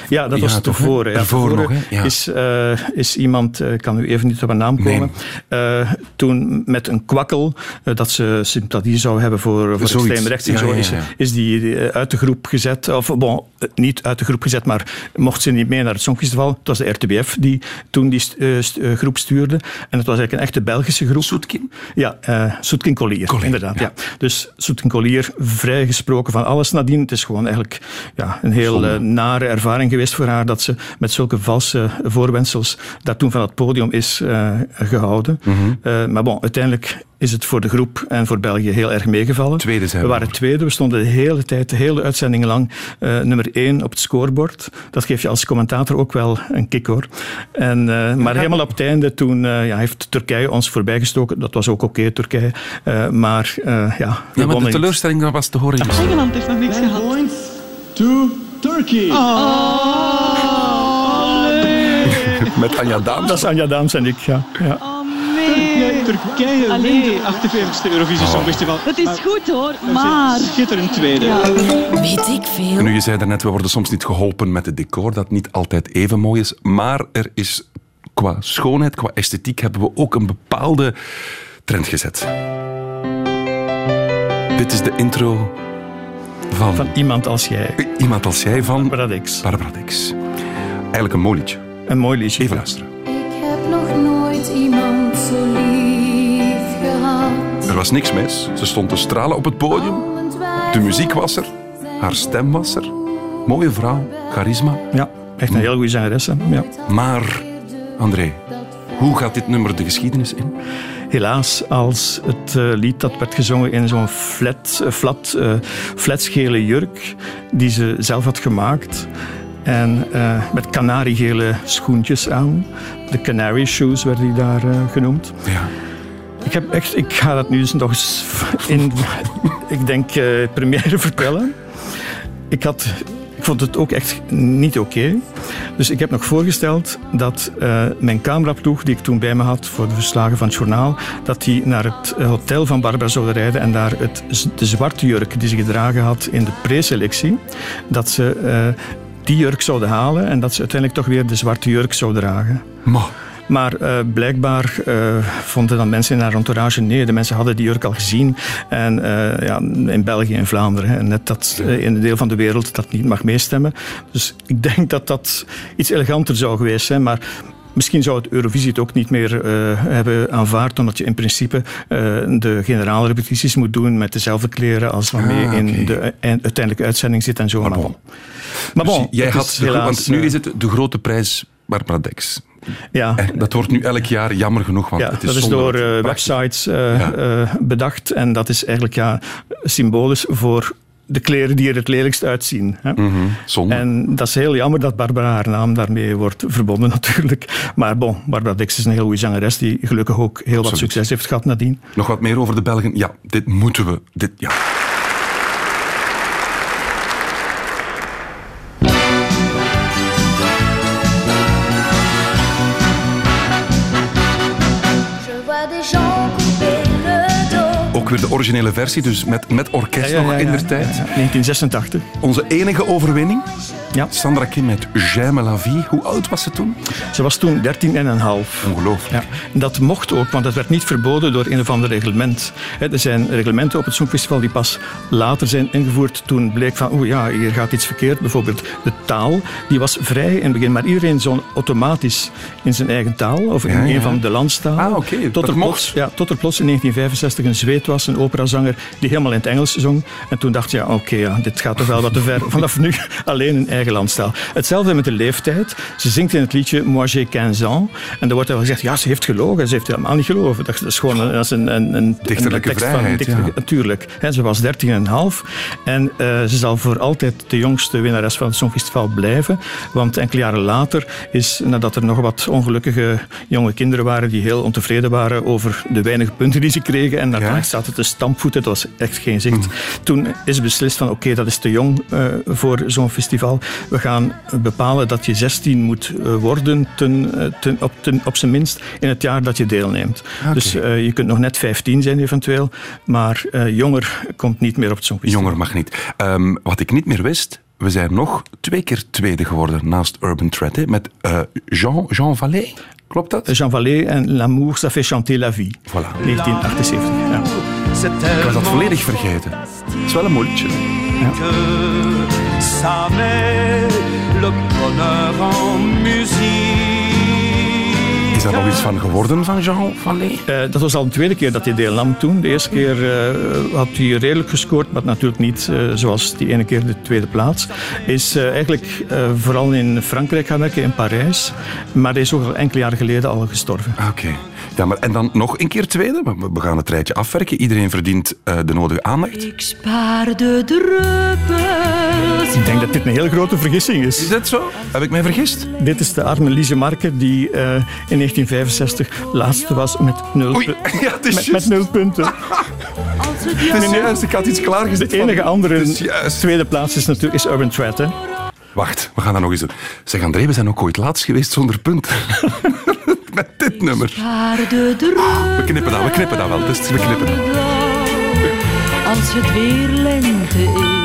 Ja, dat was tevoren. Ja, tevoren nog, ja. is, uh, is iemand, ik uh, kan nu even niet op een naam komen, nee. uh, toen met een kwakkel, dat ze sympathie zou hebben voor, voor extreem rechts en zo, is, is die uit de groep gezet, of bon, niet uit de groep gezet, maar mocht ze niet mee naar het Songfestival. Het was de RTBF die toen die st groep stuurde. En het was eigenlijk een echte Belgische groep. Soetkin? Ja, Soetkin Collier, Collier inderdaad. Ja. Dus Soetkin Collier, vrijgesproken van alles nadien. Het is gewoon eigenlijk ja, een heel nare ervaring geweest voor haar dat ze met zulke valse voorwensels daar toen van het podium is uh, gehouden. Mm -hmm. uh, maar bon, uiteindelijk is het voor de groep en voor België heel erg meegevallen. Tweede zijn we. We waren tweede. We stonden de hele tijd, de hele uitzending lang, uh, nummer één op het scorebord. Dat geeft je als commentator ook wel een kick hoor. En, maar helemaal op het einde, toen ja, heeft Turkije ons voorbijgestoken. Dat was ook oké, okay, Turkije. maar ja, ja maar de teleurstelling was te horen. Engeland heeft nog niks gehad. Points to Turkey. Oh, nee. Met Anja Daams. Dat is Anja Daams en ik, ja. ja. Oh, nee. Turkije wint het 48e Eurovisie Songfestival. Dat is goed hoor, maar... Schitterend tweede. Ja. Weet ik veel. Nu, je zei daarnet, we worden soms niet geholpen met het decor, dat niet altijd even mooi is. Maar er is qua schoonheid, qua esthetiek, hebben we ook een bepaalde trend gezet. Dit is de intro van, van iemand als jij. Iemand als jij van Barbara Dix. Barbara Dix. Eigenlijk een mooi liedje. Een mooi liedje. Even luisteren. Ik heb nog nooit iemand zo lief gehad. Er was niks mis. Ze stond te stralen op het podium. De muziek was er. Haar stem was er. Mooie vrouw. Charisma. Ja, echt een heel goede zangeres. Ja. Maar, André, hoe gaat dit nummer de geschiedenis in? Helaas als het uh, lied dat werd gezongen in zo'n flat, uh, flat, uh, flatsgele jurk die ze zelf had gemaakt. En met kanariegele schoentjes aan. De canary shoes werden die daar genoemd. Ja. Ik, heb echt, ik ga dat nu eens nog eens in, <laughs> ik denk, première vertellen. Ik had ik vond het ook echt niet oké. Dus ik heb nog voorgesteld dat uh, mijn cameraploeg, die ik toen bij me had voor de verslagen van het journaal, dat die naar het hotel van Barbara zouden rijden en daar het, de zwarte jurk die ze gedragen had in de preselectie, dat ze uh, die jurk zouden halen en dat ze uiteindelijk toch weer de zwarte jurk zouden dragen. Maar. Maar uh, blijkbaar uh, vonden dan mensen in haar entourage nee, de mensen hadden die jurk al gezien. En uh, ja, in België en Vlaanderen, hè, net dat in een deel van de wereld dat niet mag meestemmen. Dus ik denk dat dat iets eleganter zou geweest zijn. Maar Misschien zou het Eurovisie het ook niet meer uh, hebben aanvaard, omdat je in principe uh, de generale repetities moet doen met dezelfde kleren als waarmee ah, okay. in de uiteindelijke uitzending zit en zo. Maar bon. Maar bon, dus jij had helaas, want nu is het de grote prijs Barbara Dex. Ja. Dat wordt nu elk jaar jammer genoeg, want ja, het is dat is door uh, websites uh, ja. uh, bedacht en dat is eigenlijk ja, symbolisch voor de kleren die er het lelijkst uitzien. Hè? Mm -hmm. En dat is heel jammer dat Barbara haar naam daarmee wordt verbonden <laughs> natuurlijk. Maar bon, Barbara Dix is een heel goede zangeres die gelukkig ook heel Absoluut. wat succes heeft gehad nadien. Nog wat meer over de Belgen? Ja, dit moeten we. Dit, ja. Weer de originele versie, dus met, met orkest nog in der tijd. 1986. Onze enige overwinning. Ja. Sandra Kim met J'aime la vie. Hoe oud was ze toen? Ze was toen 13 en een half. Ongelooflijk. Ja. Dat mocht ook, want dat werd niet verboden door een of ander reglement. Er zijn reglementen op het Songfestival die pas later zijn ingevoerd toen bleek van, oeh ja, hier gaat iets verkeerd. Bijvoorbeeld de taal, die was vrij in het begin, maar iedereen zong automatisch in zijn eigen taal of in Ja, ja. een van de landstalen. Ah, oké, tot, er plots, ja, tot er plots in 1965 een Zweed was, een operazanger, die helemaal in het Engels zong. En toen dacht je, ja, oké, ja, dit gaat toch wel wat te ver. <laughs> Vanaf nu alleen een eigen landstaal. Hetzelfde met de leeftijd. Ze zingt in het liedje Moi j'ai 15 ans. En dan wordt er wel gezegd, ja, ze heeft gelogen. Ze heeft helemaal niet gelogen. Dat is gewoon een, dat is een, een, een Dichterlijke een tekst vrijheid, Van, dichter- ja. Natuurlijk. Ze was 13 en. En eh, ze zal voor altijd de jongste winnares van het Songfestival blijven. Want enkele jaren later is, nadat er nog wat ongelukkige jonge kinderen waren die heel ontevreden waren over de weinige punten die ze kregen en daarna zaten te stampvoeten, dat was echt geen zicht. Toen is beslist van oké, dat is te jong eh, voor zo'n festival. We gaan bepalen dat je 16 moet eh, worden ten, eh, ten, op, ten, op zijn minst in het jaar dat je deelneemt. Dus je kunt nog net 15 zijn eventueel, maar jonger komt niet meer op het Songfestival. Jonger mag niet. Ehm, wat ik niet meer wist, we zijn nog twee keer tweede geworden naast Urban Thread, hè, met Jean, Jean Vallée. Klopt dat? Jean Vallée en L'amour, ça fait chanter la vie. Voilà. 1978. Ja. Ik was dat volledig vergeten. Het is wel een mooi liedje. que ça met le bonheur en musique. Is daar nog iets van geworden van Jean Vallée? Eh, dat was al de tweede keer dat hij deelnam toen. De eerste keer eh, had hij redelijk gescoord, maar natuurlijk niet eh, zoals die ene keer de tweede plaats. Hij is eh, eigenlijk eh, vooral in Frankrijk gaan werken, in Parijs. Maar hij is ook al enkele jaren geleden al gestorven. Ah, Oké. Ja, maar en dan nog een keer tweede. We- gaan het rijtje afwerken. Iedereen verdient eh, de nodige aandacht. Ik spaar de druppels. Ik denk dat dit een heel grote vergissing is. Is dat zo? Heb ik mij vergist? Dit is de arme Lise Marke die eh, in 1965 laatste was met nul, Oei, <laughs> ja, het is met, juist. met nul punten. Het is juist, ik had iets klaargezet. De enige van- andere tweede plaats is natuurlijk is Urban Thread. Hè? Wacht, we gaan dat nog eens doen. Zeg, André, we zijn ook ooit laatst geweest zonder punten. <laughs> Met dit nummer. We knippen dat, we knippen dat wel. Dus we knippen dat. Als het weer lente is.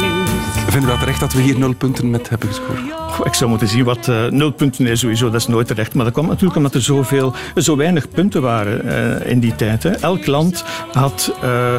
Vinden we dat terecht dat we hier nul punten met hebben gescoord? Ik zou moeten zien wat eh, nul punten is sowieso, dat is nooit terecht. Maar dat kwam natuurlijk omdat er zoveel, zo weinig punten waren eh, in die tijd. Hè. Elk land had eh,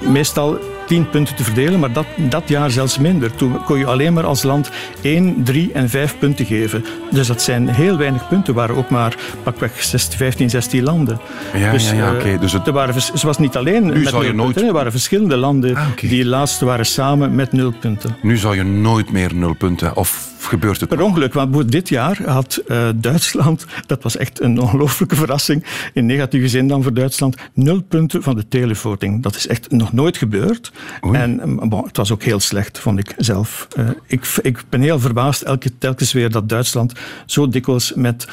meestal tien punten te verdelen, maar dat, dat jaar zelfs minder. Toen kon je alleen maar als land één, drie en vijf punten geven. Dus dat zijn heel weinig punten. Waren ook maar pakweg 16, 15, 16 landen. Ja, dus, ja, ja, eh, oké. Dus het- er waren, ze was niet alleen met zou je nul nooit- punten. Er waren verschillende landen Ah, die laatste waren samen met nul punten. Nu zou je nooit meer nul punten. Of gebeurt het? Per ongeluk, want dit jaar had eh, Duitsland, <laughs> dat was echt een ongelooflijke verrassing, in negatieve zin dan voor Duitsland, nul punten van de televoting. Dat is echt nog nooit gebeurd. En eh, bon, het was ook heel slecht, vond ik zelf. Eh, ik, ik ben heel verbaasd elke, telkens weer dat Duitsland zo dikwijls met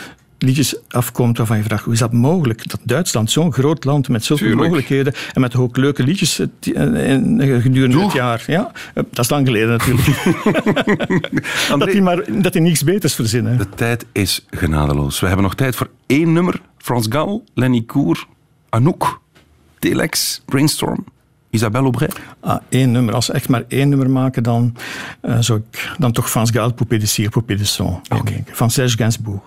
liedjes afkomt waarvan je vraagt, hoe is dat mogelijk? Dat Duitsland, zo'n groot land met zoveel Tuurlijk. mogelijkheden en met ook leuke liedjes eh, eh, in- gedurende het jaar. Ja, eh, dat is lang geleden natuurlijk. <laughs> <laughs> dat die maar dat die niks beters verzinnen. De tijd is genadeloos. We hebben nog tijd voor één nummer. Frans Gal, Lenny Koer, Anouk, Telex, Brainstorm, Isabelle Aubray. Ah, één nummer. Als ze echt maar één nummer maken, dan eh, zou ik dan toch Frans Gaal, Poupée de Cire, Poupée de Son. Van Serge Gainsbourg.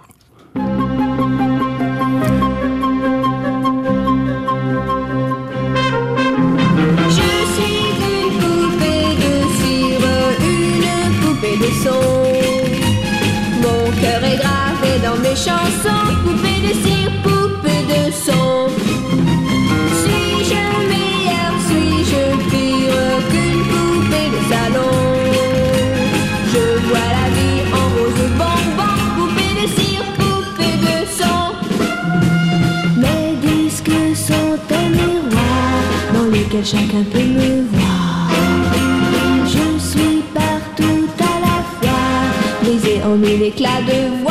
Mes chansons, poupée de cire, poupée de son. Suis-je meilleure, suis-je pire qu'une poupée de salon? Je vois la vie en rose bonbon, poupée de cire, poupée de son. Mes disques sont un miroir dans lequel chacun peut me voir. Je suis partout à la fois, brisée en mille éclats de.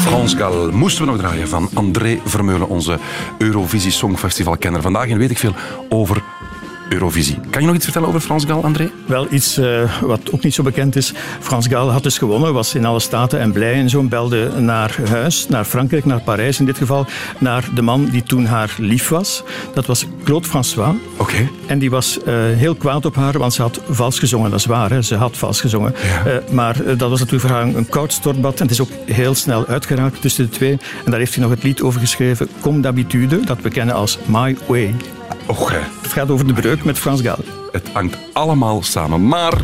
Frans Gal moesten we nog draaien van André Vermeulen, onze Eurovisie Songfestival-kenner. Vandaag in weet ik veel over Eurovisie. Kan je nog iets vertellen over Frans Gal, André? Wel, iets eh, wat ook niet zo bekend is. Frans Gal had dus gewonnen, was in alle staten en blij en zo. Belde naar huis, naar Frankrijk, naar Parijs in dit geval. Naar de man die toen haar lief was. Dat was Claude François. Oké. En die was eh, heel kwaad op haar, want ze had vals gezongen. Dat is waar, hè? ze had vals gezongen. Eh, maar eh, dat was natuurlijk voor haar een, koud stortbad. En het is ook heel snel uitgeraakt tussen de twee. En daar heeft hij nog het lied over geschreven, Comme d'habitude, dat we kennen als My Way. Och, hè. Het gaat over de breuk met Frans Gal. Het hangt allemaal samen. Maar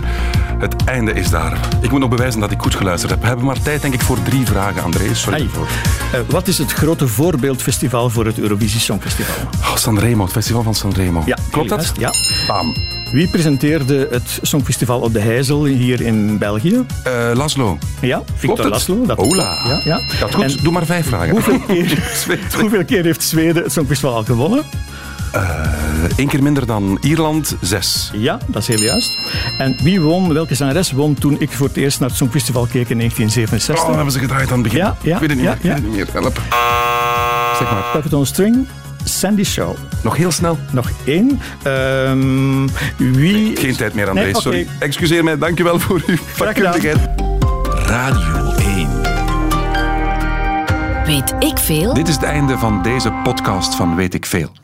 het einde is daar. Ik moet nog bewijzen dat ik goed geluisterd heb. We hebben maar tijd, denk ik, voor drie vragen, André. Sorry Ai. ervoor. Eh, wat is het grote voorbeeldfestival voor het Eurovisie Songfestival? Oh, Sanremo, het festival van Sanremo. Ja, Klopt dat? Ja. Bam. Wie presenteerde het Songfestival op de Heizel hier in België? Eh, Laszlo. Ja, Victor? Laszlo. Dat Hola. Ja, ja. Gaat goed, En doe maar vijf vragen. Hoeveel <laughs> keer, hoeveel keer heeft Zweden het Songfestival al gewonnen? Eén keer minder dan Ierland, zes. Ja, dat is heel juist. En wie won, welke zangeres won toen ik voor het eerst naar het Songfestival keek in 1967? Oh, hebben ze gedraaid aan het begin. Ja, ja, ik weet het niet ja, meer. Ik weet ja. het niet meer. Help. Zeg maar. Puppet on String, Sandy Show. Nog heel snel. Nog één. Ehm, wie... Geen tijd meer, André. Nee, oké. Sorry. Excuseer mij. Dankjewel voor uw vakkundigheid. Radio 1. Weet ik veel? Dit is het einde van deze podcast van Weet ik Veel.